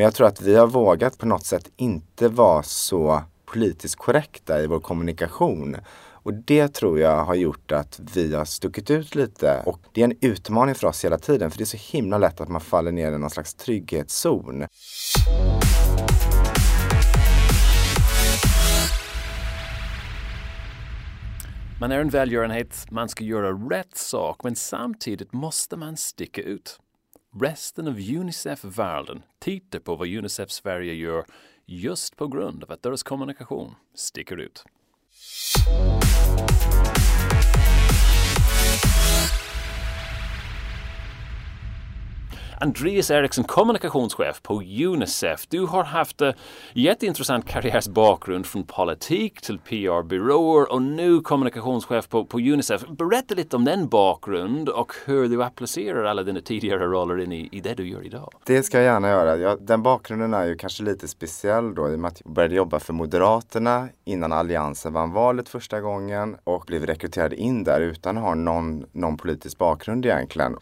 Men jag tror att vi har vågat på något sätt inte vara så politiskt korrekta i vår kommunikation. Och det tror jag har gjort att vi har stuckit ut lite. Och det är en utmaning för oss hela tiden för det är så himla lätt att man faller ner i någon slags trygghetszon. Man är en välgörenhet, man ska göra rätt sak, men samtidigt måste man sticka ut. Resten av Unicef-världen tittar på vad Unicef Sverige gör just på grund av att deras kommunikation sticker ut. Andreas Eriksson, kommunikationschef på Unicef. Du har haft en jätteintressant karriärsbakgrund från politik till PR-byråer och nu kommunikationschef på, på Unicef. Berätta lite om den bakgrund och hur du applicerar alla dina tidigare roller in i, i det du gör idag. Det ska jag gärna göra. Ja, den bakgrunden är ju kanske lite speciell då i och med att jag började jobba för Moderaterna innan Alliansen vann valet första gången och blev rekryterad in där utan att ha någon, någon politisk bakgrund egentligen.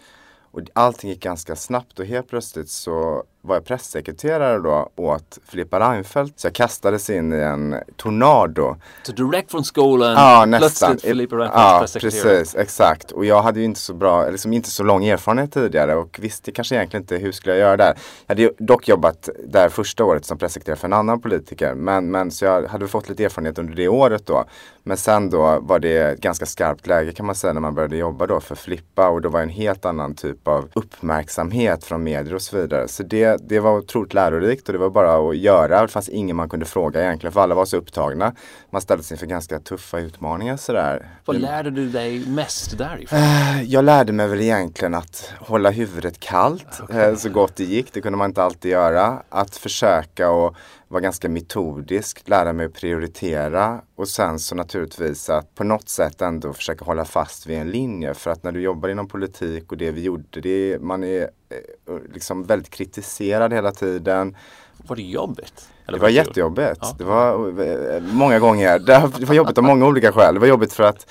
Och allting gick ganska snabbt och helt plötsligt så var jag pressekreterare då åt Filippa Reinfeldt. Så jag kastades in i en tornado. Så direkt från skolan, ja, nästan. plötsligt Filippa Reinfeldt ja, pressekreterare? precis, exakt. Och jag hade ju inte så bra, liksom inte så lång erfarenhet tidigare och visste kanske egentligen inte hur skulle jag göra där. Jag hade dock jobbat där första året som pressekreterare för en annan politiker. Men, men så jag hade fått lite erfarenhet under det året då. Men sen då var det ganska skarpt läge kan man säga när man började jobba då för Filippa och då var det en helt annan typ av uppmärksamhet från medier och så vidare. Så det, det var otroligt lärorikt och det var bara att göra. Det fanns ingen man kunde fråga egentligen för alla var så upptagna. Man ställdes inför ganska tuffa utmaningar sådär. Vad lärde du dig mest därifrån? Eh, jag lärde mig väl egentligen att hålla huvudet kallt okay. Eh, så gott det gick. Det kunde man inte alltid göra. Att försöka och vara ganska metodisk, lära mig att prioritera och sen så naturligtvis att på något sätt ändå försöka hålla fast vid en linje. För att när du jobbar inom politik och det vi gjorde, det är, man är eh, liksom väldigt kritiserad hela tiden. Var det jobbigt? Eller det var, var jättejobbigt. Ja. Det var eh, många gånger, det var jobbigt av många olika skäl. Det var jobbigt för att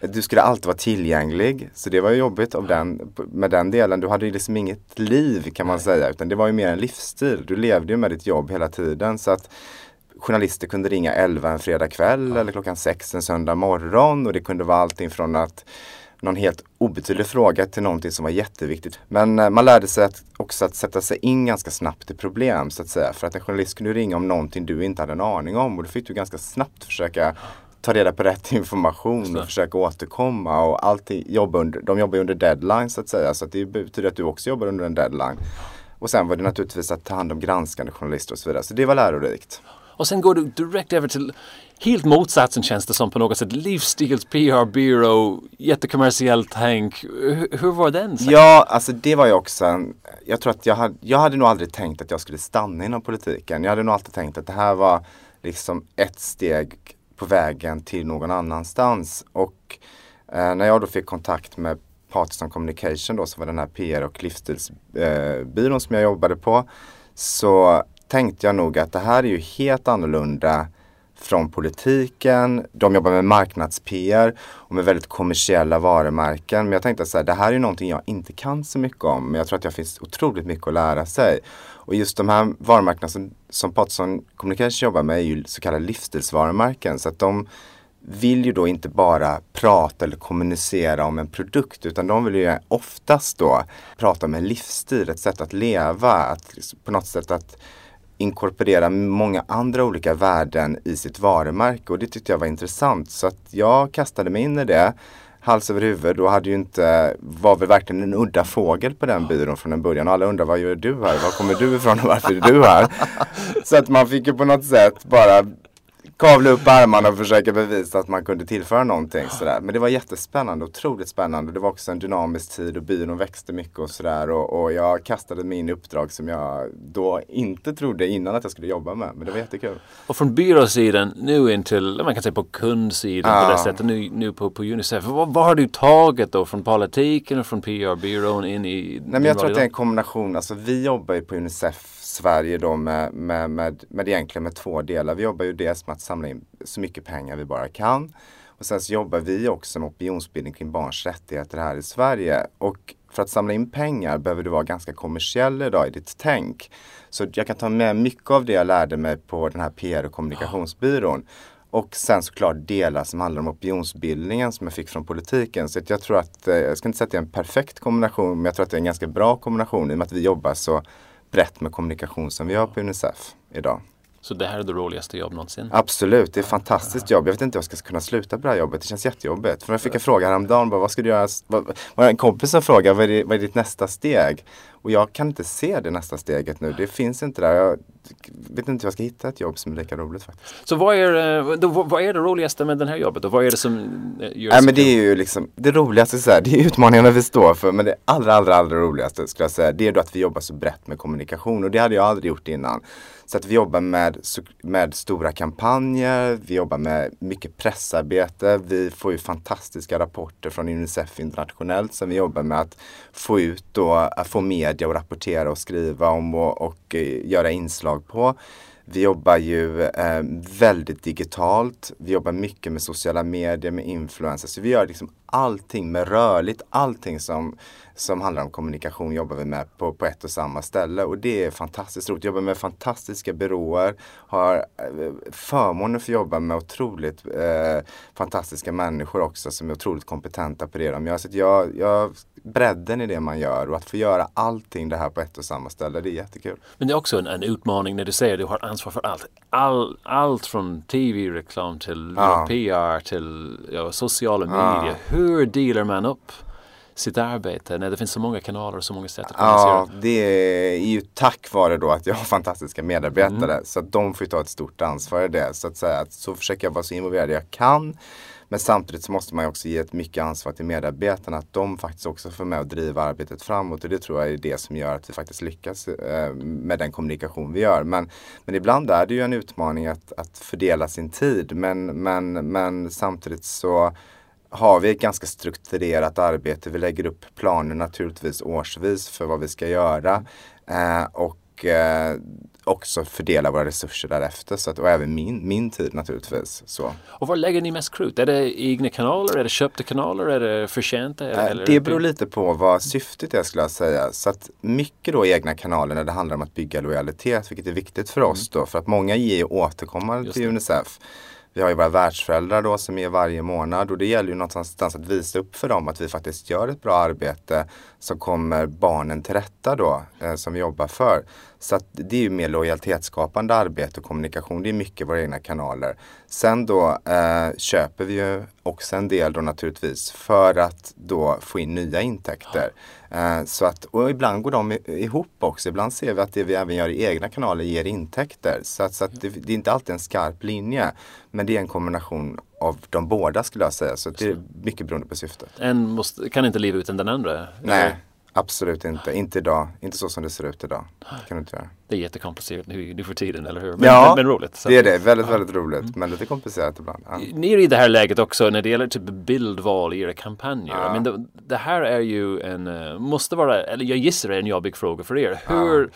du skulle alltid vara tillgänglig. Så det var ju jobbigt av den, med den delen. Du hade ju liksom inget liv kan man säga. Utan det var ju mer en livsstil. Du levde ju med ditt jobb hela tiden. Så att journalister kunde ringa 11 en fredag kväll ja. eller klockan 6 en söndag morgon. Och det kunde vara allting från att någon helt obetydlig fråga till någonting som var jätteviktigt. Men eh, man lärde sig att också att sätta sig in ganska snabbt i problem så att säga. För att en journalist kunde ringa om någonting du inte hade en aning om och då fick du ganska snabbt försöka ta reda på rätt information och försöka återkomma och alltid jobba under, de jobbar under deadline så att säga så att det betyder att du också jobbar under en deadline. Och sen var det naturligtvis att ta hand om granskande journalister och så vidare. Så det var lärorikt. Och sen går du direkt över till helt motsatsen känns det som på något sätt. Livsstils PR-byrå, jättekommersiellt tänk. Hur, hur var den? Sen? Ja, alltså det var ju också en, jag tror att jag hade, jag hade nog aldrig tänkt att jag skulle stanna inom politiken. Jag hade nog alltid tänkt att det här var liksom ett steg på vägen till någon annanstans. Och eh, när jag då fick kontakt med Partiston Communication då som var den här PR och livsstilsbyrån eh, som jag jobbade på. Så tänkte jag nog att det här är ju helt annorlunda från politiken. De jobbar med marknads-PR och med väldigt kommersiella varumärken. Men jag tänkte att det här är ju någonting jag inte kan så mycket om. Men jag tror att det finns otroligt mycket att lära sig. Och just de här varumärkena som, som Patson Communication jobbar med är ju så kallade livsstilsvarumärken. Så att de vill ju då inte bara prata eller kommunicera om en produkt utan de vill ju oftast då prata om en livsstil, ett sätt att leva, att liksom på något sätt att inkorporera många andra olika värden i sitt varumärke. Och det tyckte jag var intressant. Så att jag kastade mig in i det hals över huvud och hade ju inte, var väl verkligen en udda fågel på den byrån från en början. Och alla undrar vad gör du här? Var kommer du ifrån och varför är du här? Så att man fick ju på något sätt bara kavla upp armarna och försöka bevisa att man kunde tillföra någonting sådär. Men det var jättespännande, otroligt spännande. Det var också en dynamisk tid och byrån växte mycket och sådär. Och, och, jag kastade mig in i uppdrag som jag då inte trodde innan att jag skulle jobba med. Men det var jättekul. Och från byråsidan nu in till, man kan säga på kundsidan ah. på det sättet, nu, nu på, på Unicef. Vad, vad har du tagit då från politiken och från PR-byrån in i Nej men jag tror att det är en kombination. Alltså vi jobbar ju på Unicef Sverige då med, med, med, med egentligen med två delar. Vi jobbar ju dels med att samla in så mycket pengar vi bara kan. Och sen så jobbar vi också med opinionsbildning kring barns rättigheter här i Sverige. Och för att samla in pengar behöver du vara ganska kommersiell idag i ditt tänk. Så jag kan ta med mycket av det jag lärde mig på den här PR och kommunikationsbyrån. Och sen såklart delar som handlar om opinionsbildningen som jag fick från politiken. Så jag tror att, eh, jag ska inte säga att det är en perfekt kombination, men jag tror att det är en ganska bra kombination i och med att vi jobbar så brett med kommunikation som vi gör på Unicef idag. Så det här är det roligaste jobb någonsin? Absolut, det är ett fantastiskt jobb. Jag vet inte hur jag ska kunna sluta på det här jobbet. Det känns jättejobbigt. För jag fick en fråga häromdagen, bara, vad ska du göra? Var en kompis som frågade, vad vad är ditt nästa steg? Och jag kan inte se det nästa steget nu. Det finns inte där. Jag vet inte hur jag ska hitta ett jobb som är lika roligt faktiskt. Så vad är, då, vad är det roligaste med det här jobbet? Och vad är det som eh, gör det Nej, men det är ju liksom det roligaste så här, det är utmaningarna vi står för. Men det allra, allra, allra roligaste skulle jag säga, det är då att vi jobbar så brett med kommunikation. Och det hade jag aldrig gjort innan. Så att vi jobbar med, med stora kampanjer, vi jobbar med mycket pressarbete. Vi får ju fantastiska rapporter från Unicef internationellt som vi jobbar med att få ut då, att få media och rapportera och skriva om och, och eh, göra inslag på. Vi jobbar ju eh, väldigt digitalt. Vi jobbar mycket med sociala medier, med influencers. Så vi gör liksom allting med rörligt, allting som, som handlar om kommunikation jobbar vi med på, på ett och samma ställe. Och det är fantastiskt roligt. Jobbar med fantastiska byråer. Har eh, förmånen för att jobba med otroligt eh, fantastiska människor också som är otroligt kompetenta på det de gör. Så jag, jag, bredden i det man gör och att få göra allting det här på ett och samma ställe, det är jättekul. Men det är också en, en utmaning när du säger att du har ansvar för allt. All, allt från tv-reklam till ja. PR till ja, sociala medier. Ja hur dealar man upp sitt arbete när det finns så många kanaler och så många sätt att Ja, det är ju tack vare då att jag har fantastiska medarbetare. Mm. Så att de får ta ett stort ansvar i det. Så att säga, så försöker jag vara så involverad jag kan. Men samtidigt så måste man också ge ett mycket ansvar till medarbetarna att de faktiskt också får med och driva arbetet framåt och det tror jag är det som gör att vi faktiskt lyckas eh, med den kommunikation vi gör. Men, men ibland är det ju en utmaning att, att fördela sin tid men, men, men samtidigt så har vi ett ganska strukturerat arbete. Vi lägger upp planer naturligtvis årsvis för vad vi ska göra. Eh, och eh, också fördela våra resurser därefter. Så att, och även min, min tid naturligtvis. Så. Och var lägger ni mest krut? Är det egna kanaler? Är det köpta kanaler? Är det förtjänta? Eh, det beror lite på vad syftet är skulle jag säga. Så att mycket då egna kanaler när det handlar om att bygga lojalitet, vilket är viktigt för oss mm. då. För att många ger återkommande till Unicef. Vi har ju våra världsföräldrar då som är varje månad och det gäller ju någonstans att visa upp för dem att vi faktiskt gör ett bra arbete som kommer barnen till rätta då, eh, som vi jobbar för. Så att det är ju mer lojalitetsskapande arbete och kommunikation. Det är mycket våra egna kanaler. Sen då eh, köper vi ju också en del då naturligtvis för att då få in nya intäkter. Eh, så att, och ibland går de ihop också. Ibland ser vi att det vi även gör i egna kanaler ger intäkter. Så, att, så att det, det, är inte alltid en skarp linje. Men det är en kombination av de båda skulle jag säga. Så det är mycket beroende på syftet. En måste, kan inte leva utan den andra? Nej, Absolut inte. Inte idag. Inte så som det ser ut idag. Det kan du inte göra. Det är jättekomplicerat nu, nu för tiden, eller hur? Men, ja, men, men roligt. Så. det är det. Väldigt, väldigt roligt. Mm. Men lite komplicerat ibland. Ja. Ni är i det här läget också när det gäller typ bildval i era kampanjer. Ja. Men det, det, här är ju en, eh, måste vara, eller jag gissar det är en jobbig fråga för er. Hur, ja.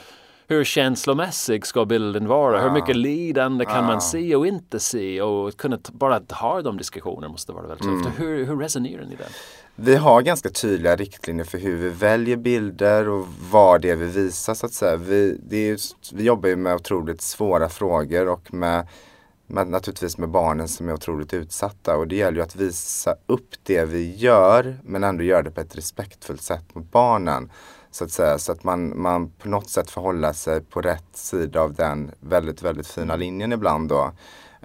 Hur känslomässig ska bilden vara? Ja. Hur mycket lidande kan man se och inte se? Och kunna bara ha de diskussionerna måste vara väldigt tufft. Mm. Hur, hur resonerar ni där? Vi har ganska tydliga riktlinjer för hur vi väljer bilder och vad det är vi visar så att säga. Vi, just, vi jobbar ju med otroligt svåra frågor och med, med, naturligtvis med barnen som är otroligt utsatta. Och det gäller ju att visa upp det vi gör men ändå göra det på ett respektfullt sätt mot barnen. Så att säga, så att man, man på något sätt förhåller sig på rätt sida av den väldigt, väldigt fina linjen ibland då.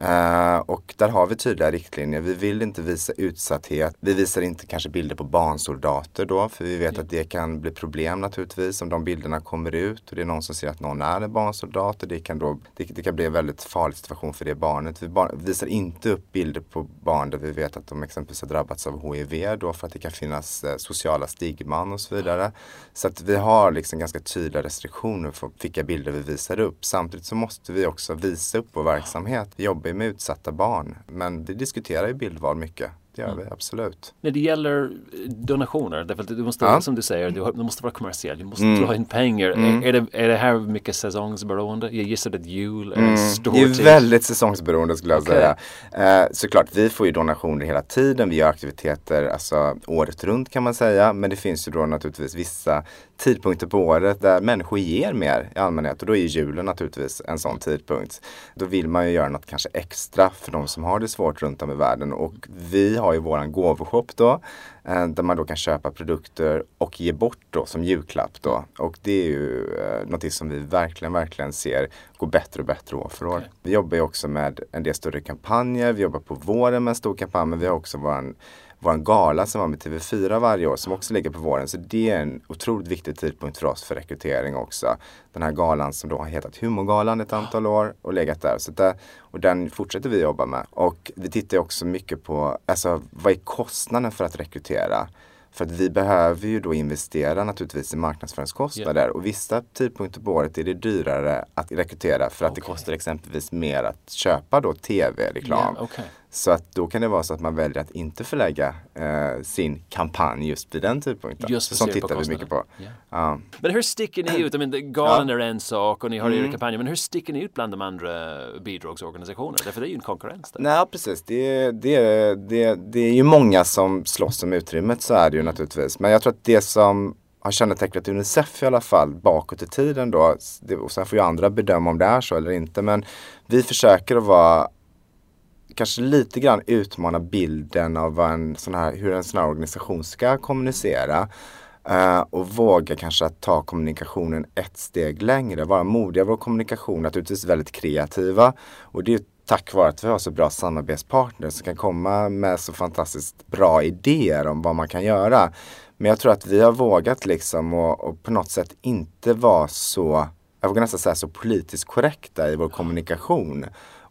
Uh, och där har vi tydliga riktlinjer. Vi vill inte visa utsatthet. Vi visar inte kanske bilder på barnsoldater då, för vi vet mm. att det kan bli problem naturligtvis om de bilderna kommer ut och det är någon som ser att någon är en barnsoldat och det kan, då, det, det kan bli en väldigt farlig situation för det barnet. Vi bar, visar inte upp bilder på barn där vi vet att de exempelvis har drabbats av HIV då för att det kan finnas eh, sociala stigman och så vidare. Så att vi har liksom ganska tydliga restriktioner för vilka bilder vi visar upp. Samtidigt så måste vi också visa upp vår verksamhet. Vi jobbar ju med utsatta barn. Men vi diskuterar ju bildval mycket det gör vi absolut. När det gäller donationer, därför att du måste, Ja. som du säger, du, har- du måste vara kommersiell, du måste Mm. dra in pengar. Mm. Är, det, är det här mycket säsongsberoende? Jag gissar att jul är Mm, stor det är väldigt säsongsberoende skulle jag Okej. säga. Eh, såklart, vi får ju donationer hela tiden. Vi gör aktiviteter alltså, året runt kan man säga. Men det finns ju då naturligtvis vissa tidpunkter på året där människor ger mer i allmänhet. Och då är ju julen naturligtvis en sån tidpunkt. Då vill man ju göra något kanske extra för de som har det svårt runt om i världen. Och vi har ju våran gåvoshop då. eh, Där man då kan köpa produkter och ge bort då som julklapp då. Och det är ju eh, något som vi verkligen, verkligen ser går bättre och bättre år för år. Vi jobbar ju också med en del större kampanjer. Vi jobbar på våren med en stor kampanj. Men vi har också våran, våran gala som var med TV4 varje år som också ligger på våren. Så det är en otroligt viktig tidpunkt för oss för rekrytering också. Den här galan som då har hetat Humorgalan ett antal år och legat där. Så där och den fortsätter vi jobba med. Och vi tittar också mycket på, alltså vad är kostnaden för att rekrytera? För att vi behöver ju då investera naturligtvis i marknadsföringskostnader och vissa tidpunkter på året är det dyrare att rekrytera för att det Okej. kostar exempelvis mer att köpa då tv-reklam. Ja, okej. Så att då kan det vara så att man väljer att inte förlägga eh, sin kampanj just vid den tidpunkten. Just så sånt tittar vi mycket på. kostnaden. Ja. Men hur sticker ni ut? I mean, galan är en sak och ni har era Mm. kampanjer. Men hur sticker ni ut bland de andra bidragsorganisationerna? Därför det är ju en konkurrens där. Nej precis, det, det, det, det är ju många som slåss om utrymmet så är det ju naturligtvis. Men jag tror att det som har kännetecknat Unicef i alla fall bakåt i tiden då, det, och sen får ju andra bedöma om det är så eller inte, men vi försöker att vara kanske lite grann utmana bilden av vad en sån här, hur en sån här organisation ska kommunicera. Uh, och våga kanske att ta kommunikationen ett steg längre, vara modiga i vår kommunikation, naturligtvis väldigt kreativa. Och det är tack vare att vi har så bra samarbetspartners som kan komma med så fantastiskt bra idéer om vad man kan göra. Men jag tror att vi har vågat liksom och, och på något sätt inte vara så, jag vågar nästan säga så politiskt korrekta i vår kommunikation.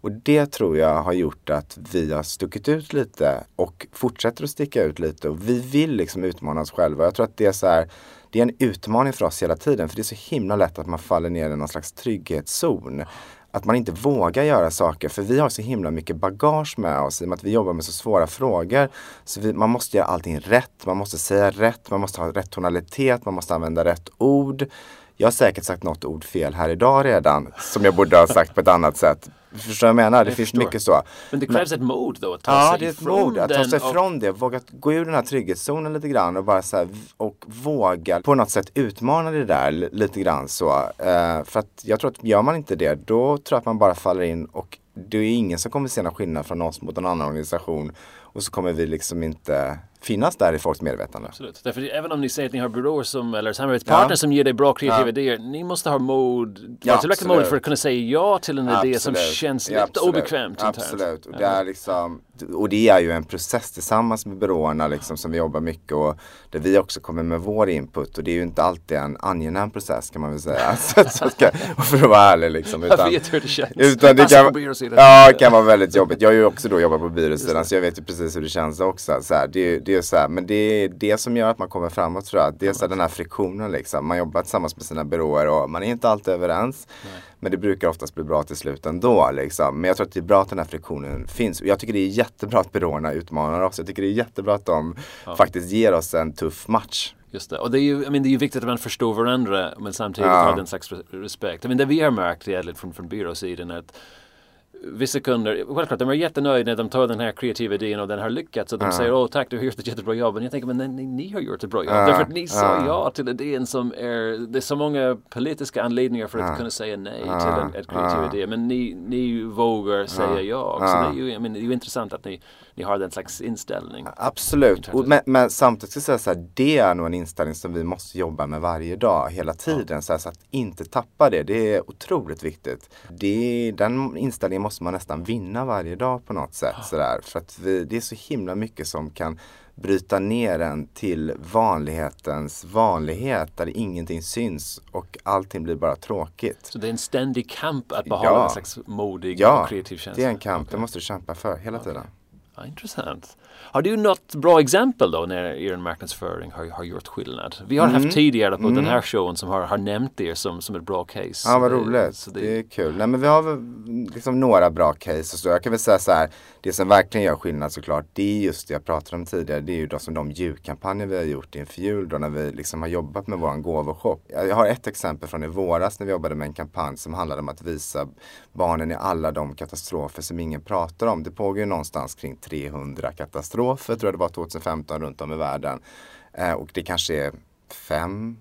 Och det tror jag har gjort att vi har stuckit ut lite och fortsätter att sticka ut lite. Och vi vill liksom utmana oss själva. Jag tror att det är så här, det är en utmaning för oss hela tiden. För det är så himla lätt att man faller ner i någon slags trygghetszon. Att man inte vågar göra saker. För vi har så himla mycket bagage med oss i och med att vi jobbar med så svåra frågor. Så vi, man måste göra allting rätt, man måste säga rätt, man måste ha rätt tonalitet, man måste använda rätt ord. Jag har säkert sagt något ord fel här idag redan som jag borde ha sagt på ett annat sätt. Förstår du vad jag menar? Det Jag finns förstår. mycket så. Men det krävs ett mod då att ta Ja, sig det är ett mod att ta sig och- ifrån det. Våga gå ur den här trygghetszonen lite grann och bara så här, och våga på något sätt utmana det där li- lite grann så. Eh, för att jag tror att gör man inte det, då tror jag att man bara faller in och det är ingen som kommer se någon skillnad från oss mot en annan organisation. Och så kommer vi liksom inte finnas där i folks medvetande. Absolut. Därför även om ni säger att ni har byråer som, eller samarbetspartners Ja. som ger dig bra kreativa Ja. idéer, ni måste ha mod, Ja, tillräckligt absolut. modig för att kunna säga ja till en idé som Absolut. känns Ja, lite absolut. obekvämt. Absolut. Och det, är liksom, och det är ju en process tillsammans med byråerna liksom, som vi jobbar mycket och där vi också kommer med vår input och det är ju inte alltid en angenäm process kan man väl säga. så, så ska, för att vara ärlig liksom. Jag Utan, vet hur det känns. utan det kan, ja, det kan vara väldigt jobbigt. Jag har ju också då jobbat på byråsidan så jag vet ju precis hur det känns också. Så här, det, är- det är så här, men det är det som gör att man kommer framåt tror jag. Det är så här, den här friktionen liksom. Man jobbar tillsammans med sina byråer och man är inte alltid överens. Men det brukar oftast bli bra till slut ändå. Liksom. Men jag tror att det är bra att den här friktionen finns. Och jag tycker det är jättebra att byråerna utmanar oss. Jag tycker det är jättebra att de faktiskt ger oss en tuff match. Just det. Och det är ju, I mean, det är ju viktigt att man förstår varandra men samtidigt Ja. har den slags re- respekt. I mean, det vi har märkt från, från byråsidan är att vissa kunder, självklart de är jättenöjda när de tar den här kreativa idén och den har lyckats och de säger åh tack du har gjort ett jättebra jobb. Men jag tänker men ni, ni har gjort ett bra jobb. Därför att ni sa Ja. till idén som är, det är så många politiska anledningar för att kunna säga nej till en ett kreativ idé. Men ni, ni vågar säga ja. Så det är ju, I mean, det är ju intressant att ni, ni har den slags inställning. Absolut, men, men samtidigt ska jag säga så här, det är nog en inställning som vi måste jobba med varje dag, hela tiden. Så, här, så att inte tappa det, det är otroligt viktigt. Det, den inställningen måste man nästan vinna varje dag på något sätt. Så där, för att vi, det är så himla mycket som kan bryta ner en till vanlighetens vanlighet där ingenting syns och allting blir bara tråkigt. Så det är en ständig kamp att behålla Ja. en slags modig Ja, och kreativ känsla. det är en kamp, Okej. det måste du kämpa för hela tiden. Ja, intressant. Har du något bra exempel då när er marknadsföring har, har gjort skillnad? Vi har Mm. haft tidigare på den här showen som har, har nämnt er som, som ett bra case. Ja vad Eh, roligt. så det... är kul. Nej men vi har liksom några bra case och så. Jag kan väl säga så här. Det som verkligen gör skillnad såklart. Det är just det jag pratade om tidigare. Det är ju då som de julkampanjer vi har gjort inför jul då när vi liksom har jobbat med våran gåvoshop. Jag har ett exempel från i våras när vi jobbade med en kampanj som handlade om att visa barnen i alla de katastrofer som ingen pratar om. Det pågår ju någonstans kring 300 katastrofer tror jag det var 2015 runt om i världen. Eh, och det kanske är 5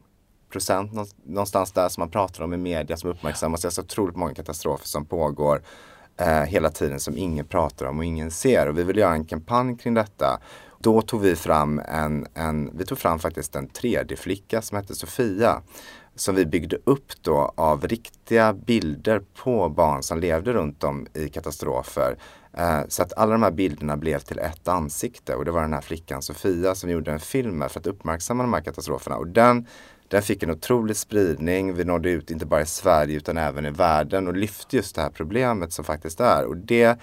procent någonstans där som man pratar om i media som uppmärksammas. Det är så otroligt många katastrofer som pågår eh, hela tiden som ingen pratar om och ingen ser. Och vi vill göra en kampanj kring detta. Då tog vi fram en, en vi tog fram faktiskt en 3D-flicka som hette Sofia. Som vi byggde upp då av riktiga bilder på barn som levde runt om i katastrofer. Eh, så att alla de här bilderna blev till ett ansikte och det var den här flickan Sofia som gjorde en film med för att uppmärksamma de här katastroferna. Och den, den fick en otrolig spridning. Vi nådde ut inte bara i Sverige utan även i världen och lyfte just det här problemet som faktiskt är. Och det,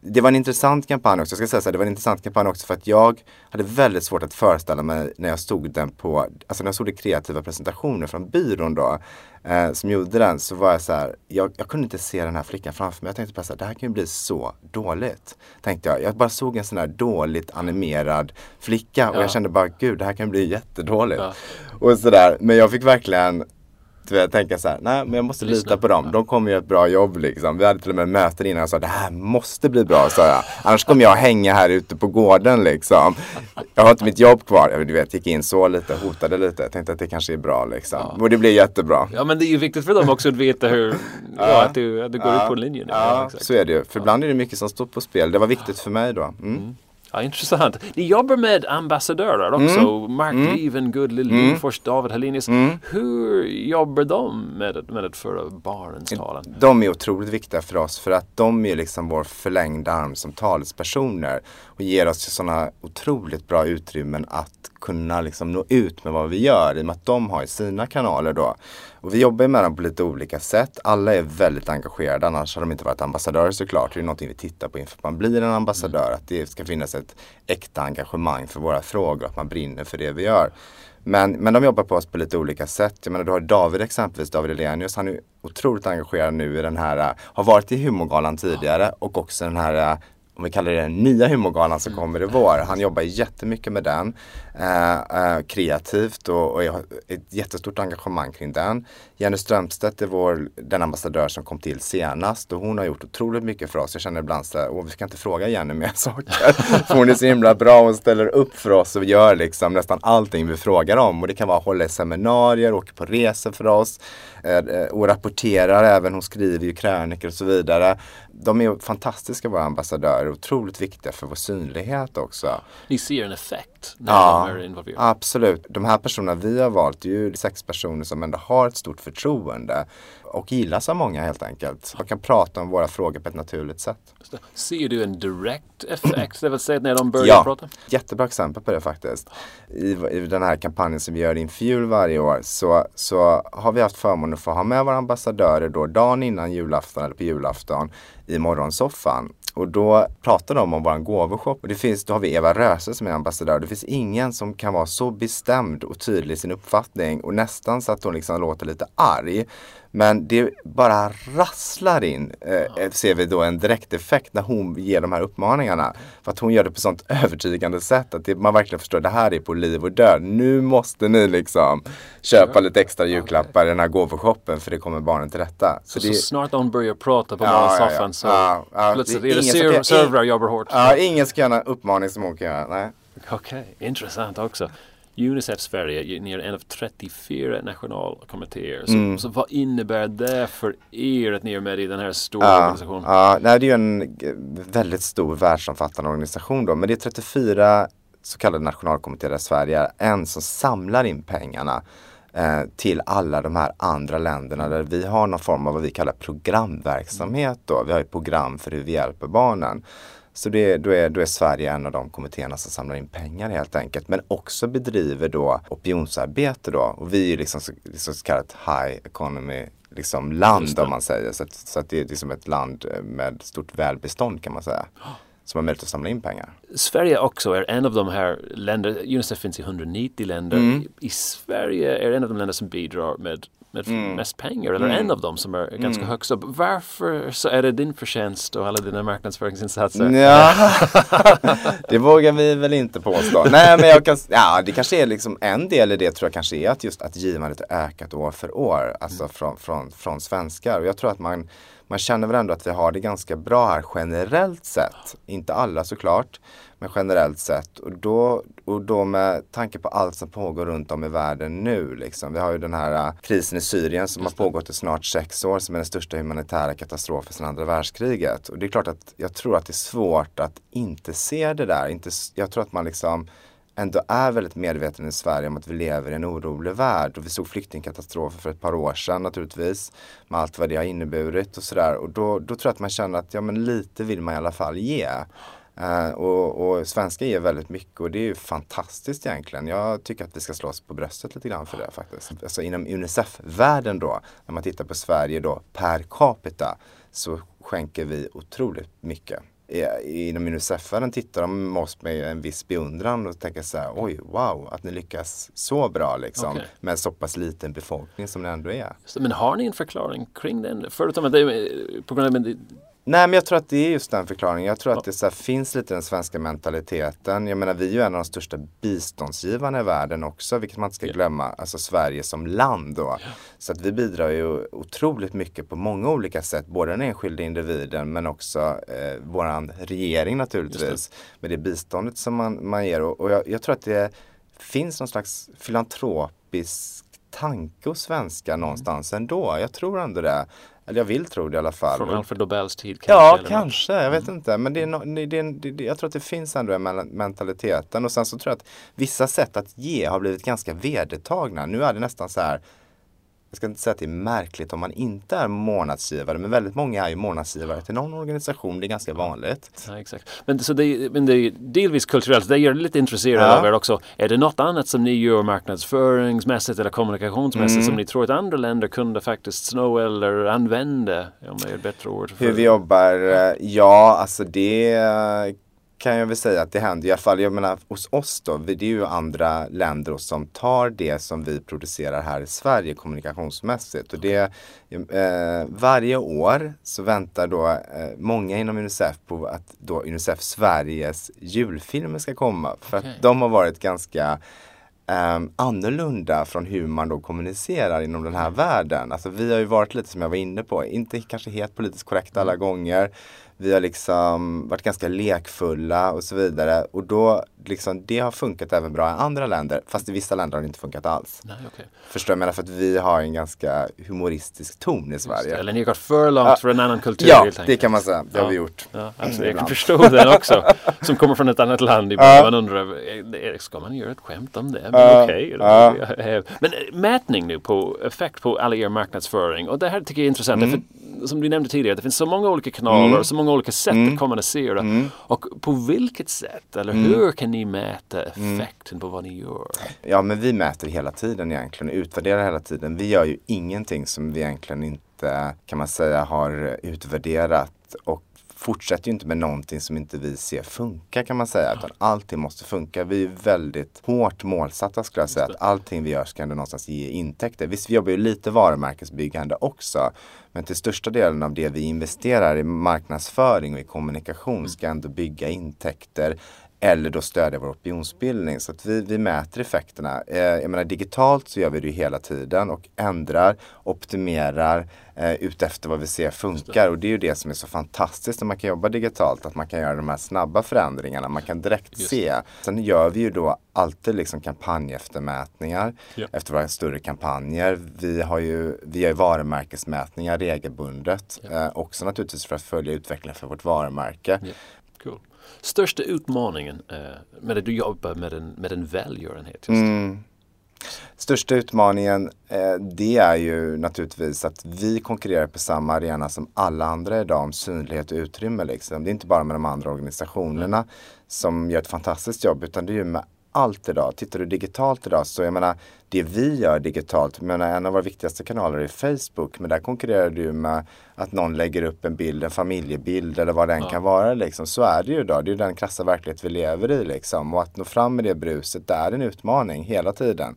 det var en intressant kampanj också. Jag ska säga så här, det var en intressant kampanj också för att jag hade väldigt svårt att föreställa mig när jag stod den på, alltså när jag såg det kreativa presentationer från byrån då, eh, som gjorde den, så var jag så här, jag, jag kunde inte se den här flickan framför mig. Jag tänkte bara så här, det här kan ju bli så dåligt. Tänkte jag. Jag bara såg en sån här dåligt animerad flicka och Ja. jag kände bara, gud det här kan bli jättedåligt. Ja. Och sådär, men jag fick verkligen vet, tänka så här, nej men jag måste Lyssna. lita på dem. De kommer göra ett bra jobb liksom. Vi hade till och med möten innan jag sa det här måste bli bra sa jag. Annars kommer jag hänga här ute på gården liksom. Jag har inte mitt jobb kvar. Jag, du vet, gick in så lite, hotade lite. Jag tänkte att det kanske är bra liksom. Och det blev jättebra. Ja men det är ju viktigt för dem också att veta hur, ja, att, du, att du går ut på linjen. Ja, exakt. så är det ju. För ibland är det mycket som står på spel. Det var viktigt för mig då. Mm. Ja, intressant. Ni jobbar med ambassadörer också. Mm. Mark Liven, Gudlill Lindfors, David Hellenius. Hur jobbar de med, med att föra barnens talan? De är otroligt viktiga för oss för att de är liksom vår förlängda arm som talespersoner och ger oss sådana otroligt bra utrymmen att kunna liksom nå ut med vad vi gör i och med att de har sina kanaler då. Och vi jobbar med dem på lite olika sätt. Alla är väldigt engagerade annars har de inte varit ambassadörer såklart. Det är någonting vi tittar på inför att man blir en ambassadör. Att det ska finnas ett äkta engagemang för våra frågor, att man brinner för det vi gör. Men, men de jobbar på oss på lite olika sätt. Jag menar du har David exempelvis, David Elenius. Han är otroligt engagerad nu i den här, har varit i humorgalan tidigare och också den här om vi kallar det den nya humorgalan som kommer i vår. Han jobbar jättemycket med den. Eh, eh, kreativt och, och har ett jättestort engagemang kring den. Jenny Strömstedt är vår, den ambassadör som kom till senast och hon har gjort otroligt mycket för oss. Jag känner ibland så här, vi ska inte fråga Jenny mer saker. för hon är så himla bra och ställer upp för oss och gör liksom nästan allting vi frågar om. Och det kan vara att hålla seminarier, åka på resor för oss Eh, eh, och rapporterar även. Hon skriver ju krönikor och så vidare. De är fantastiska våra ambassadörer, otroligt viktiga för vår synlighet också. Ni ser en effekt när Ja, de är involverade. absolut. De här personerna vi har valt är ju sex personer som ändå har ett stort förtroende och gillas av många helt enkelt. Man kan prata om våra frågor på ett naturligt sätt. Ser du en direct effekt, det vill säga när de börjar Ja, prata? jättebra exempel på det faktiskt. I, I den här kampanjen som vi gör inför jul varje år så, så har vi haft förmånen att få ha med våra ambassadörer då dagen innan julafton eller på julafton i morgonsoffan. Och då pratar de om vår gåvoshop. Och det finns, då har vi Eva Röse som är ambassadör. Det finns ingen som kan vara så bestämd och tydlig i sin uppfattning och nästan så att hon liksom låter lite arg. Men det bara rasslar in, eh, ser vi då en direkteffekt när hon ger de här uppmaningarna. För att hon gör det på sånt övertygande sätt att det, man verkligen förstår det här är på liv och död. Nu måste ni liksom köpa lite extra julklappar i den här gåvoshoppen för det kommer barnen till rätta. Så, det, så snart de börjar prata på Ja, morgonsoffan ja. så Ja, ja. plötsligt Det är det servrar jobbar hårt. ja, ingen ska göra en uppmaning som hon kan göra. Nej. Okej, intressant också. Unicef Sverige, ni är en av 34 nationalkommittéer. Så, Mm. så vad innebär det för er att ni är med i den här stora Ja, organisationen? ja, nej, det är ju en väldigt stor världsomfattande organisation då. Men det är 34 så kallade nationalkommittéer där Sverige är en som samlar in pengarna eh, till alla de här andra länderna där vi har någon form av vad vi kallar programverksamhet då. Vi har ett program för hur vi hjälper barnen. Så det, då, är, då är Sverige en av de kommittéerna som samlar in pengar helt enkelt. Men också bedriver då opinionsarbete då. Och vi är liksom så, så kallat high economy liksom land om man säger. Så, att, så att det är liksom ett land med stort välbestånd kan man säga. som har möjlighet att samla in pengar. Sverige också är en av de här länderna, Unicef finns i 190 länder. Mm. I Sverige är en av de länder som bidrar med, med Mm. mest pengar, eller en av dem som är ganska högst upp. Varför så är det din förtjänst och alla dina marknadsföringsinsatser? Ja, det vågar vi väl inte påstå. Nej men jag kan, ja det kanske är liksom en del i det tror jag kanske är att just att givandet har ökat år för år. Alltså från, från, från svenskar. Och jag tror att man, man känner väl ändå att vi har det ganska bra här generellt sett. Inte alla såklart. Men generellt sett. Och då, och då med tanke på allt som pågår runt om i världen nu. Liksom. Vi har ju den här äh, krisen i Syrien som har pågått i snart sex år. Som är den största humanitära katastrofen sedan andra världskriget. Och det är klart att jag tror att det är svårt att inte se det där. Inte, jag tror att man liksom ändå är väldigt medveten i Sverige om att vi lever i en orolig värld. Och vi såg flyktingkatastrofer för ett par år sedan naturligtvis. Med allt vad det har inneburit och sådär. Och då, då tror jag att man känner att ja men lite vill man i alla fall ge. Uh, och, och svenskar ger väldigt mycket och det är ju fantastiskt egentligen. Jag tycker att vi ska slå oss på bröstet lite grann för det faktiskt. Alltså inom Unicef-världen då, när man tittar på Sverige då per capita så skänker vi otroligt mycket. I- Inom Unicef-världen tittar de oss med en viss beundran och tänker så här, oj, wow, att ni lyckas så bra liksom. Okej. Med så pass liten befolkning som det ändå är. Så, Men har ni en förklaring kring den? Förutom att det är på grund av Nej men jag tror att det är just den förklaringen. Jag tror att det så här, finns lite den svenska mentaliteten. Jag menar vi är ju en av de största biståndsgivarna i världen också, vilket man inte ska glömma. Alltså Sverige som land då. Så att vi bidrar ju otroligt mycket på många olika sätt. Både den enskilda individen men också eh, våran regering naturligtvis. Med det biståndet som man, man ger. Och, och jag, jag tror att det finns någon slags filantropisk tanke hos svenskar någonstans ändå. Jag tror ändå det. Eller jag vill tro det i alla fall. från Alfred Nobels tid Ja, eller något? kanske. Jag vet inte. Men det är no, det, det, det, jag tror att det finns ändå en mel- mentaliteten. Och sen så tror jag att vissa sätt att ge har blivit ganska vedertagna. Nu är det nästan så här. Jag ska inte säga att det är märkligt om man inte är månadsgivare. Men väldigt många är ju månadsgivare till någon organisation. Det är ganska vanligt. Ja, exakt. Men, så det, men det är delvis kulturellt. Det gör det lite intresserad Ja. av er också. Är det något annat som ni gör marknadsföringsmässigt eller kommunikationsmässigt Mm. som ni tror att andra länder kunde faktiskt sno eller använda? Om det är ett bättre ord. för- Hur vi jobbar? eh, Ja, alltså det eh, kan jag väl säga att det händer i alla fall. Jag menar hos oss då, vi- det är ju andra länder som tar det som vi producerar här i Sverige kommunikationsmässigt. Och det, eh, varje år så väntar då eh, många inom Unicef på att då Unicef Sveriges julfilmer ska komma. För Okej. att de har varit ganska um, annorlunda från hur man då kommunicerar inom den här världen. Alltså vi har ju varit lite som jag var inne på, inte kanske helt politiskt korrekta alla gånger. Vi har liksom varit ganska lekfulla och så vidare. Och då liksom, det har funkat även bra i andra länder. Fast i vissa länder har det inte funkat alls. Nej, okej. Förstår jag menar för att vi har en ganska humoristisk ton i Sverige. Eller ni har gått för långt Ja. för en annan kultur Ja, det kan man säga. Det har Ja. vi gjort. Ja, absolut. Jag kan förstå den också. Som kommer från ett annat land. Ibland Ja. man undrar, eh, ska man göra ett skämt om det? Men okej. Ja. Men eh, mätning nu på effekt på all er marknadsföring. Och det här tycker jag är intressant. Mm. För, som du nämnde tidigare, det finns så många olika kanaler och så många olika sätt Mm. att kommunicera. Och på vilket sätt eller hur kan ni mäta effekten på vad ni gör? Ja, men vi mäter hela tiden egentligen, utvärderar hela tiden. Vi gör ju ingenting som vi egentligen inte, kan man säga, har utvärderat och fortsätter ju inte med någonting som inte vi ser funka kan man säga. Utan allting måste funka. Vi är väldigt hårt målsatta skulle jag säga. Att allting vi gör ska ändå någonstans ge intäkter. Visst, vi jobbar ju lite varumärkesbyggande också. Men till största delen av det vi investerar i marknadsföring och i kommunikation ska ändå bygga intäkter eller då stödja vår opinionsbildning. Så att vi, vi mäter effekterna. Eh, jag menar digitalt så gör vi det ju hela tiden och ändrar, optimerar eh, utefter vad vi ser funkar. Och det är ju det som är så fantastiskt när man kan jobba digitalt. Att man kan göra de här snabba förändringarna. Man kan direkt se. Sen gör vi ju då alltid liksom kampanjeftermätningar Ja. efter våra större kampanjer. Vi har ju, vi gör ju varumärkesmätningar regelbundet. Eh, också naturligtvis för att följa utvecklingen för vårt varumärke. Ja, cool. Största utmaningen eh, med att du jobbar med en, med en välgörenhet? Just. Mm. Största utmaningen eh, det är ju naturligtvis att vi konkurrerar på samma arena som alla andra idag om synlighet och utrymme. Liksom. Det är inte bara med de andra organisationerna som gör ett fantastiskt jobb utan det är ju med allt idag. Tittar du digitalt idag så jag menar det vi gör digitalt, menar en av våra viktigaste kanaler är Facebook men där konkurrerar du med att någon lägger upp en bild, en familjebild eller vad det än ja. kan vara liksom. Så är det ju idag. Det är ju den krassa verklighet vi lever i liksom. Och att nå fram med det bruset, det är en utmaning hela tiden.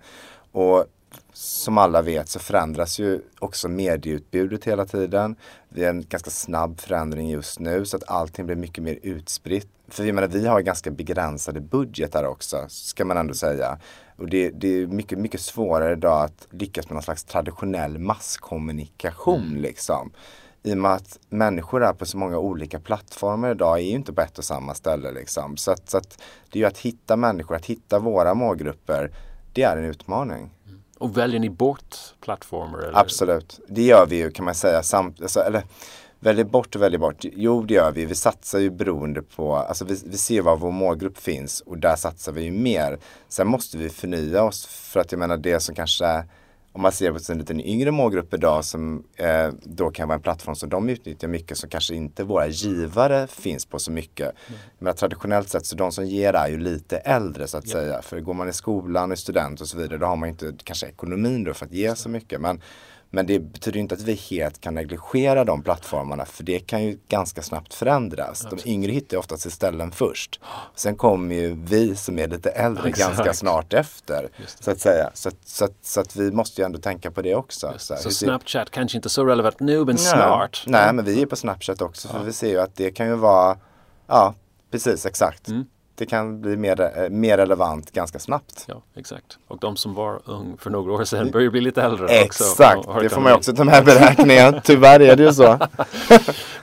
Och som alla vet så förändras ju också medieutbudet hela tiden. Vi har en ganska snabb förändring just nu så att allting blir mycket mer utspritt. För jag menar, vi har ganska begränsade budgetar också, ska man ändå säga. Och det, det, är mycket, mycket svårare idag att lyckas med någon slags traditionell masskommunikation mm. liksom. I och med att människor är på så många olika plattformar idag är ju inte på ett och samma ställe liksom. Så att, så att det är ju att hitta människor, att hitta våra målgrupper, det är en utmaning. Och väljer ni bort plattformar? Eller? Absolut, det gör vi ju kan man säga. Samt, alltså, eller, väljer bort och väljer bort. Jo, det gör vi. Vi satsar ju beroende på, alltså vi, vi ser var vår målgrupp finns och där satsar vi ju mer. Sen måste vi förnya oss för att jag menar det som kanske om man ser på en liten yngre målgrupp idag som eh, då kan vara en plattform som de utnyttjar mycket som kanske inte våra givare finns på så mycket. Mm. Men traditionellt sett så de som ger är ju lite äldre så att yeah. säga. För går man i skolan och är student och så vidare då har man inte kanske ekonomin då för att ge så mycket. Men men det betyder inte att vi helt kan negligera de plattformarna för det kan ju ganska snabbt förändras. De yngre hittar ju oftast ställen först. Sen kommer ju vi som är lite äldre Exakt. ganska snart efter. Så att säga. Så, så, så, att vi måste ju ändå tänka på det också. Så, så Snapchat kanske inte så relevant nu men nej, snart? Nej, men vi är på Snapchat också för ja. vi ser ju att det kan ju vara, ja precis exakt. Mm det kan bli mer, eh, mer relevant ganska snabbt. Ja, exakt. Och de som var ung för några år sedan börjar bli lite äldre Exakt, också, det får man också ta med i beräkningen. Tyvärr är det ju så.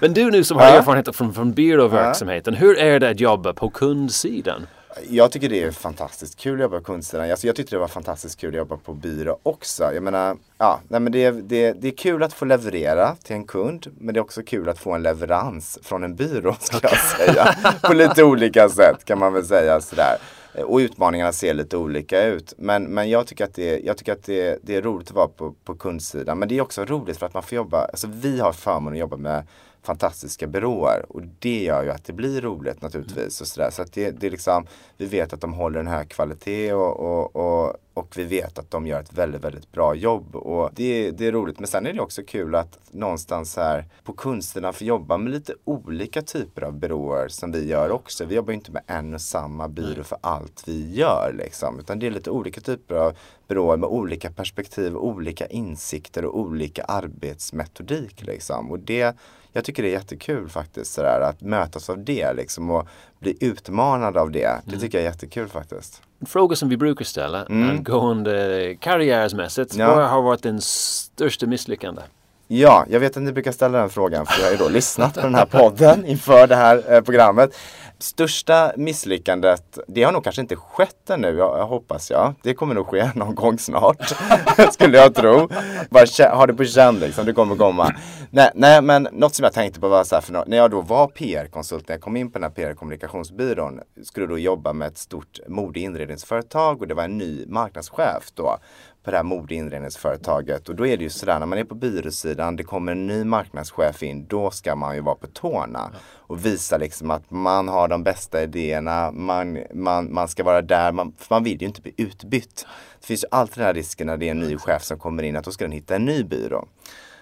Men du nu som har ja. erfarenhet från, från byråverksamheten, hur är det att jobba på kundsidan? Jag tycker det är fantastiskt kul att jobba på kundsidan. Alltså jag tyckte det var fantastiskt kul att jobba på byrå också. Jag menar, ja, nej men det, det, det är kul att få leverera till en kund. Men det är också kul att få en leverans från en byrå ska jag säga. på lite olika sätt kan man väl säga sådär. Och utmaningarna ser lite olika ut. Men, men jag tycker att, det, jag tycker att det, det är roligt att vara på, på kundsidan. Men det är också roligt för att man får jobba, alltså vi har förmånen att jobba med fantastiska byråer. Och det gör ju att det blir roligt naturligtvis. Och så där. så att det, det är liksom, vi vet att de håller en hög kvalitet och, och, och, och vi vet att de gör ett väldigt, väldigt bra jobb. Och det, det är roligt. Men sen är det också kul att någonstans här på kunsterna få jobba med lite olika typer av byråer som vi gör också. Vi jobbar inte med en och samma byrå för allt vi gör liksom. Utan det är lite olika typer av byråer med olika perspektiv, olika insikter och olika arbetsmetodik liksom. Och det jag tycker det är jättekul faktiskt sådär, att mötas av det liksom och bli utmanad av det. Det mm. tycker jag är jättekul faktiskt. En fråga som vi brukar ställa mm. angående karriärsmässigt. Ja. Vad har varit din största misslyckande? Ja, jag vet att ni brukar ställa den frågan för jag har ju då lyssnat på den här podden inför det här eh, programmet. Största misslyckandet, det har nog kanske inte skett ännu, jag, jag hoppas jag. Det kommer nog ske någon gång snart, skulle jag tro. Bara ha det på känn liksom, det kommer komma. Nej, nej, men något som jag tänkte på var så här, för när jag då var PR-konsult, när jag kom in på den här PR-kommunikationsbyrån, skulle då jobba med ett stort modeinredningsföretag och det var en ny marknadschef då på det här modeinredningsföretaget. Och då är det ju sådär när man är på byråsidan, det kommer en ny marknadschef in, då ska man ju vara på tårna. Och visa liksom att man har de bästa idéerna, man, man, man ska vara där, man, för man vill ju inte bli utbytt. Det finns ju alltid den här risken när det är en ny chef som kommer in, att då ska den hitta en ny byrå.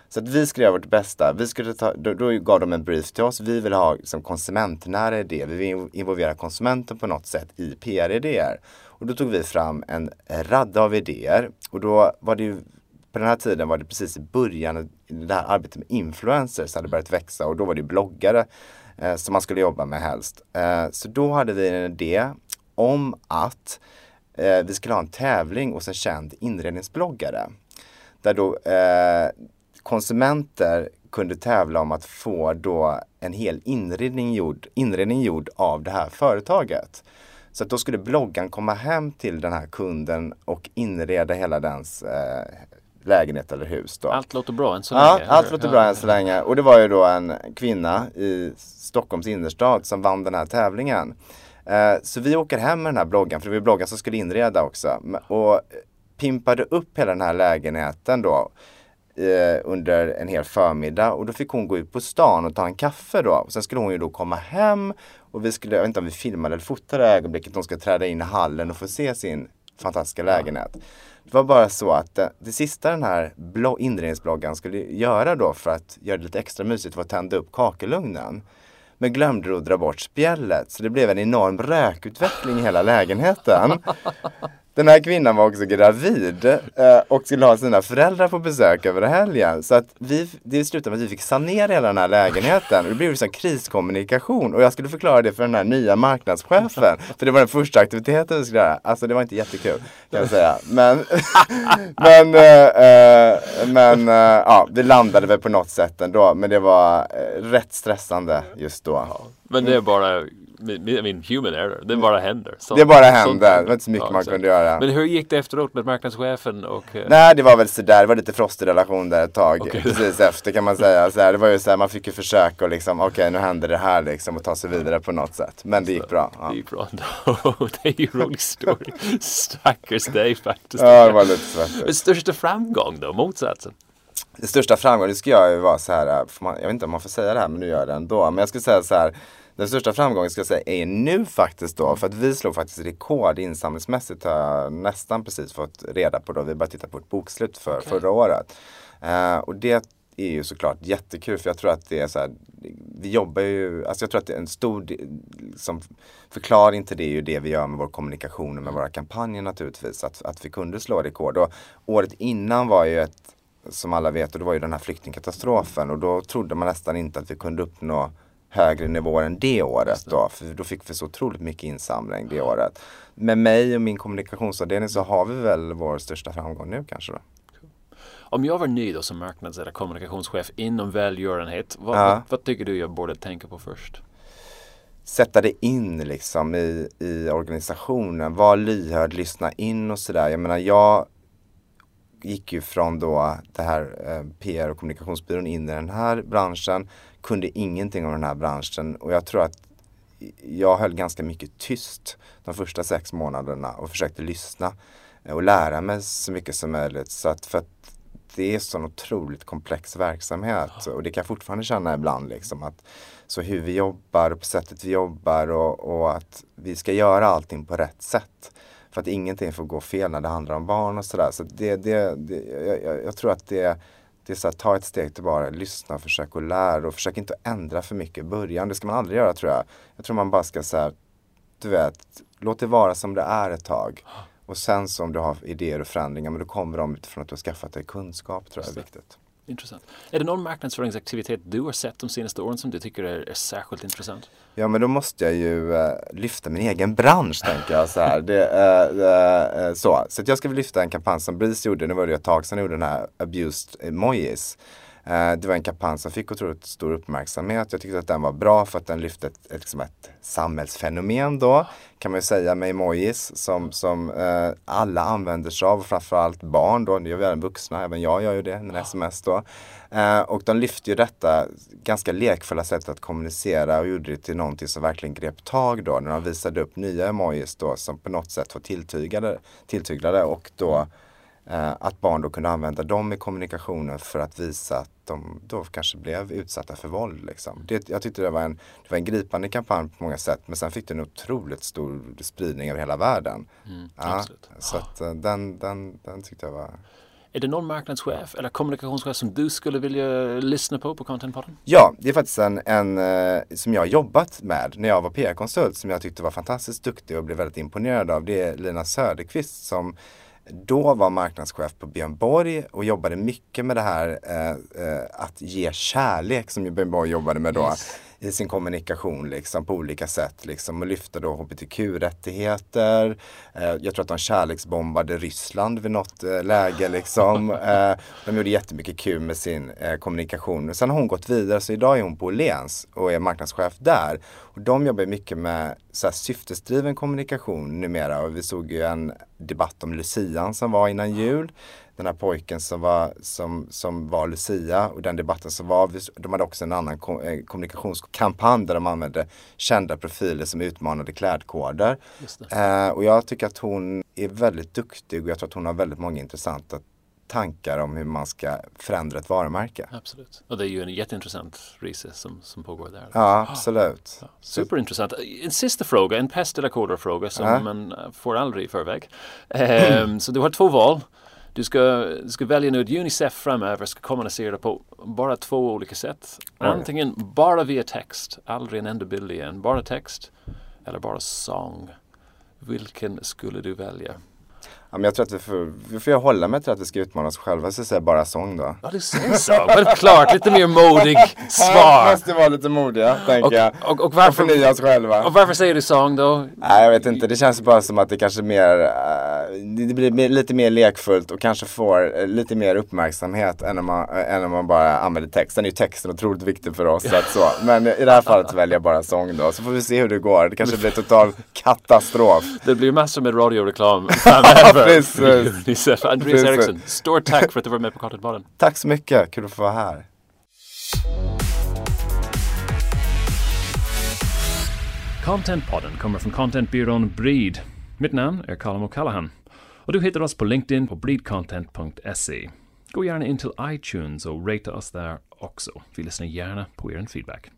Så att vi skulle göra vårt bästa. Vi skulle ta, då, då gav de en brief till oss. Vi vill ha liksom, konsumentnära idéer. Vi vill involvera konsumenten på något sätt i PR-idéer. Och då tog vi fram en radda av idéer. Och då var det ju på den här tiden var det precis i början, det här arbetet med influencers hade börjat växa och då var det bloggare eh, som man skulle jobba med helst. Eh, så då hade vi en idé om att eh, vi skulle ha en tävling hos en känd inredningsbloggare. Där då eh, konsumenter kunde tävla om att få då en hel inredning gjord, inredning gjord av det här företaget. Så att då skulle bloggan komma hem till den här kunden och inreda hela dens eh, lägenhet eller hus. Då. Allt låter bra än så länge. Ja, allt låter bra än så länge. Och det var ju då en kvinna i Stockholms innerstad som vann den här tävlingen. Eh, så vi åker hem med den här bloggan, för det var bloggan som skulle inreda också. Och pimpade upp hela den här lägenheten då eh, under en hel förmiddag och då fick hon gå ut på stan och ta en kaffe då. Och sen skulle hon ju då komma hem och vi skulle, jag vet inte om vi filmade eller fotade ögonblicket hon ska träda in i hallen och få se sin fantastiska lägenhet. Det var bara så att det, det sista den här inredningsbloggen skulle göra då för att göra det lite extra mysigt var att tända upp kakelugnen. Men glömde då dra bort spjället så det blev en enorm rökutveckling i hela lägenheten. Den här kvinnan var också gravid eh, och skulle ha sina föräldrar på besök över helgen. Så att vi, det slutade med att vi fick sanera hela den här lägenheten. Det blev liksom kriskommunikation och jag skulle förklara det för den här nya marknadschefen. För det var den första aktiviteten vi skulle göra. Alltså det var inte jättekul kan jag säga. Men, men, äh, äh, men äh, ja, vi landade väl på något sätt ändå. Men det var rätt stressande just då. Men det är bara i mean, human error. Det bara händer. Så, det bara händer. Det var inte så mycket ja, man kunde göra. Men hur gick det efteråt med marknadschefen? Och, uh... Nej, det var väl sådär. Det var lite frostig relation där ett tag. Okay. Precis efter kan man säga. Så det var ju så här, man fick ju försöka och liksom, okej okay, nu händer det här liksom och ta sig vidare på något sätt. Men det gick bra. Ja. Det gick bra ändå. det är ju en rolig story. Stackars dig faktiskt. Ja, det var lite svettigt. Största framgång då, motsatsen? Det största framgången, det ska jag ju vara så här, man, jag vet inte om man får säga det här men nu gör jag det ändå. Men jag skulle säga så här den största framgången ska jag säga är nu faktiskt då. För att vi slog faktiskt rekord insamlingsmässigt har jag nästan precis fått reda på då. Vi bara tittat på ett bokslut för okay. förra året. Uh, och det är ju såklart jättekul för jag tror att det är så här, vi jobbar ju, alltså jag tror att det är en stor som förklaring till det är ju det vi gör med vår kommunikation och med våra kampanjer naturligtvis. Att, att vi kunde slå rekord. Och året innan var ju ett, som alla vet, och det var ju den här flyktingkatastrofen och då trodde man nästan inte att vi kunde uppnå högre nivåer än det året då. För då fick vi så otroligt mycket insamling det året. Med mig och min kommunikationsavdelning så har vi väl vår största framgång nu kanske då. Om jag var ny då som marknads eller kommunikationschef inom välgörenhet, vad, ja. vad, vad, tycker du jag borde tänka på först? Sätta det in liksom i, i organisationen, var lyhörd, lyssna in och sådär. Jag menar jag gick ju från då det här eh, PR och kommunikationsbyrån in i den här branschen kunde ingenting om den här branschen och jag tror att jag höll ganska mycket tyst de första sex månaderna och försökte lyssna och lära mig så mycket som möjligt. Så att för att det är en sån otroligt komplex verksamhet och det kan jag fortfarande känna ibland liksom att så hur vi jobbar och på sättet vi jobbar och, och att vi ska göra allting på rätt sätt. För att ingenting får gå fel när det handlar om barn och sådär. Så det, det, det jag, jag, tror att det det är så här, ta ett steg tillbaka, lyssna, försök att lära och försök inte ändra för mycket i början. Det ska man aldrig göra tror jag. Jag tror man bara ska säga, du vet, låt det vara som det är ett tag. Och sen så om du har idéer och förändringar, men då kommer de utifrån att du har skaffat dig kunskap, tror jag är viktigt. Intressant. Är det någon marknadsföringsaktivitet du har sett de senaste åren som du tycker är, är särskilt intressant? Ja men då måste jag ju uh, lyfta min egen bransch tänker jag så här. Det, uh, uh, så. så jag ska väl lyfta en kampanj som BRIS gjorde, nu var det ett tag sedan jag gjorde den här Abused Emojis. Eh, det var en kampanj som fick otroligt stor uppmärksamhet. Jag tyckte att den var bra för att den lyfte ett, ett, liksom ett samhällsfenomen då, kan man ju säga med emojis som, som eh, alla använder sig av, framförallt barn då, det gör vi även vuxna, även jag gör ju det med sms då. Eh, och de lyfte ju detta ganska lekfulla sätt att kommunicera och gjorde det till någonting som verkligen grep tag då, när de visade upp nya emojis då som på något sätt var tilltygade, tilltyglade och då Eh, att barn då kunde använda dem i kommunikationen för att visa att de då kanske blev utsatta för våld. Liksom. Det, jag tyckte det var, en, det var en gripande kampanj på många sätt men sen fick det en otroligt stor spridning över hela världen. Mm, ja, så att, eh, den, den, den tyckte jag var är det någon marknadschef eller kommunikationschef som du skulle vilja lyssna på på Contentpodden? Ja, det är faktiskt en, en uh, som jag har jobbat med när jag var PR-konsult som jag tyckte var fantastiskt duktig och blev väldigt imponerad av. Det är Lina Söderqvist som då var marknadschef på Björn Borg och jobbade mycket med det här eh, eh, att ge kärlek som Björn Borg jobbade med då. Yes i sin kommunikation liksom, på olika sätt. Liksom, och lyfta då hbtq-rättigheter. Eh, jag tror att de kärleksbombade Ryssland vid något eh, läge. Liksom. Eh, de gjorde jättemycket kul med sin eh, kommunikation. Sen har hon gått vidare så idag är hon på Åhléns och är marknadschef där. Och de jobbar mycket med så här, syftesdriven kommunikation numera. Och vi såg ju en debatt om Lucian som var innan jul den här pojken som var, som, som var Lucia och den debatten som var. De hade också en annan eh, kommunikationskampanj där de använde kända profiler som utmanade klädkoder. Eh, och jag tycker att hon är väldigt duktig och jag tror att hon har väldigt många intressanta tankar om hur man ska förändra ett varumärke. Absolut. Och det är ju en jätteintressant resa som, som pågår där. Ja, absolut. Ja, superintressant. En sista fråga, en pest eller kolera-fråga som Ja. man får aldrig i förväg. Ehm, så du har två val. Du ska, du ska välja nu att Unicef framöver ska kommunicera på bara två olika sätt. Antingen bara via text, aldrig en enda bild igen, bara text. Eller bara sång. Vilken skulle du välja? Ja, men jag tror att vi får, vi får hålla mig till att vi ska utmana oss själva, så jag säger bara sång då. Ja, du säger sång. Självklart, lite mer modig Ja, svar. måste vara lite modiga, tänker Och, jag. och, och, Och varför, förnya oss själva. och varför säger du sång då? Nej jag vet inte, det känns bara som att det kanske mer, eh, det blir lite mer lekfullt och kanske får eh, lite mer uppmärksamhet än om man, eh, än om man bara använder text. Sen är ju texten otroligt viktig för oss. Så att så. Men i det här fallet så väljer jag bara sång då. Så får vi se hur det går. Det kanske blir total katastrof. Det blir massor med radioreklam framöver. Precis. Unicef. Andreas. Eriksson, stort tack för att du var med på Contentpodden. Tack så mycket, kul att få vara här. Contentpodden kommer från contentbyrån Breed. Mitt namn är Colin O'Callaghan. Och du hittar oss på LinkedIn på breedcontent.se. Gå gärna in till iTunes och rata oss där också. Vi lyssnar gärna på er feedback.